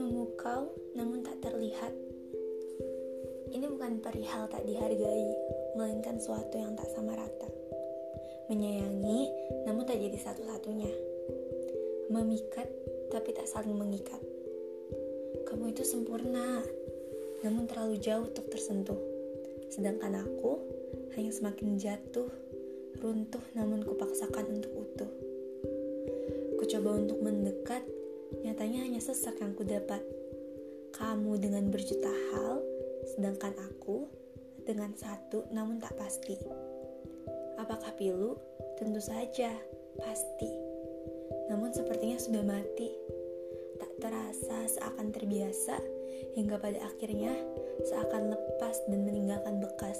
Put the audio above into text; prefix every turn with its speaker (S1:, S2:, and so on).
S1: Memukau namun tak terlihat. Ini bukan perihal tak dihargai, melainkan suatu yang tak sama rata. Menyayangi namun tak jadi satu-satunya. Memikat tapi tak saling mengikat. Kamu itu sempurna, namun terlalu jauh untuk tersentuh. Sedangkan aku hanya semakin jatuh, runtuh namun kupaksakan untuk utuh. Ku coba untuk mendekat, Nyatanya hanya sesak yang ku dapat. Kamu dengan berjuta hal, sedangkan aku dengan satu namun tak pasti. Apakah pilu? Tentu saja, pasti. Namun sepertinya sudah mati. Tak terasa seakan terbiasa, hingga pada akhirnya seakan lepas dan meninggalkan bekas.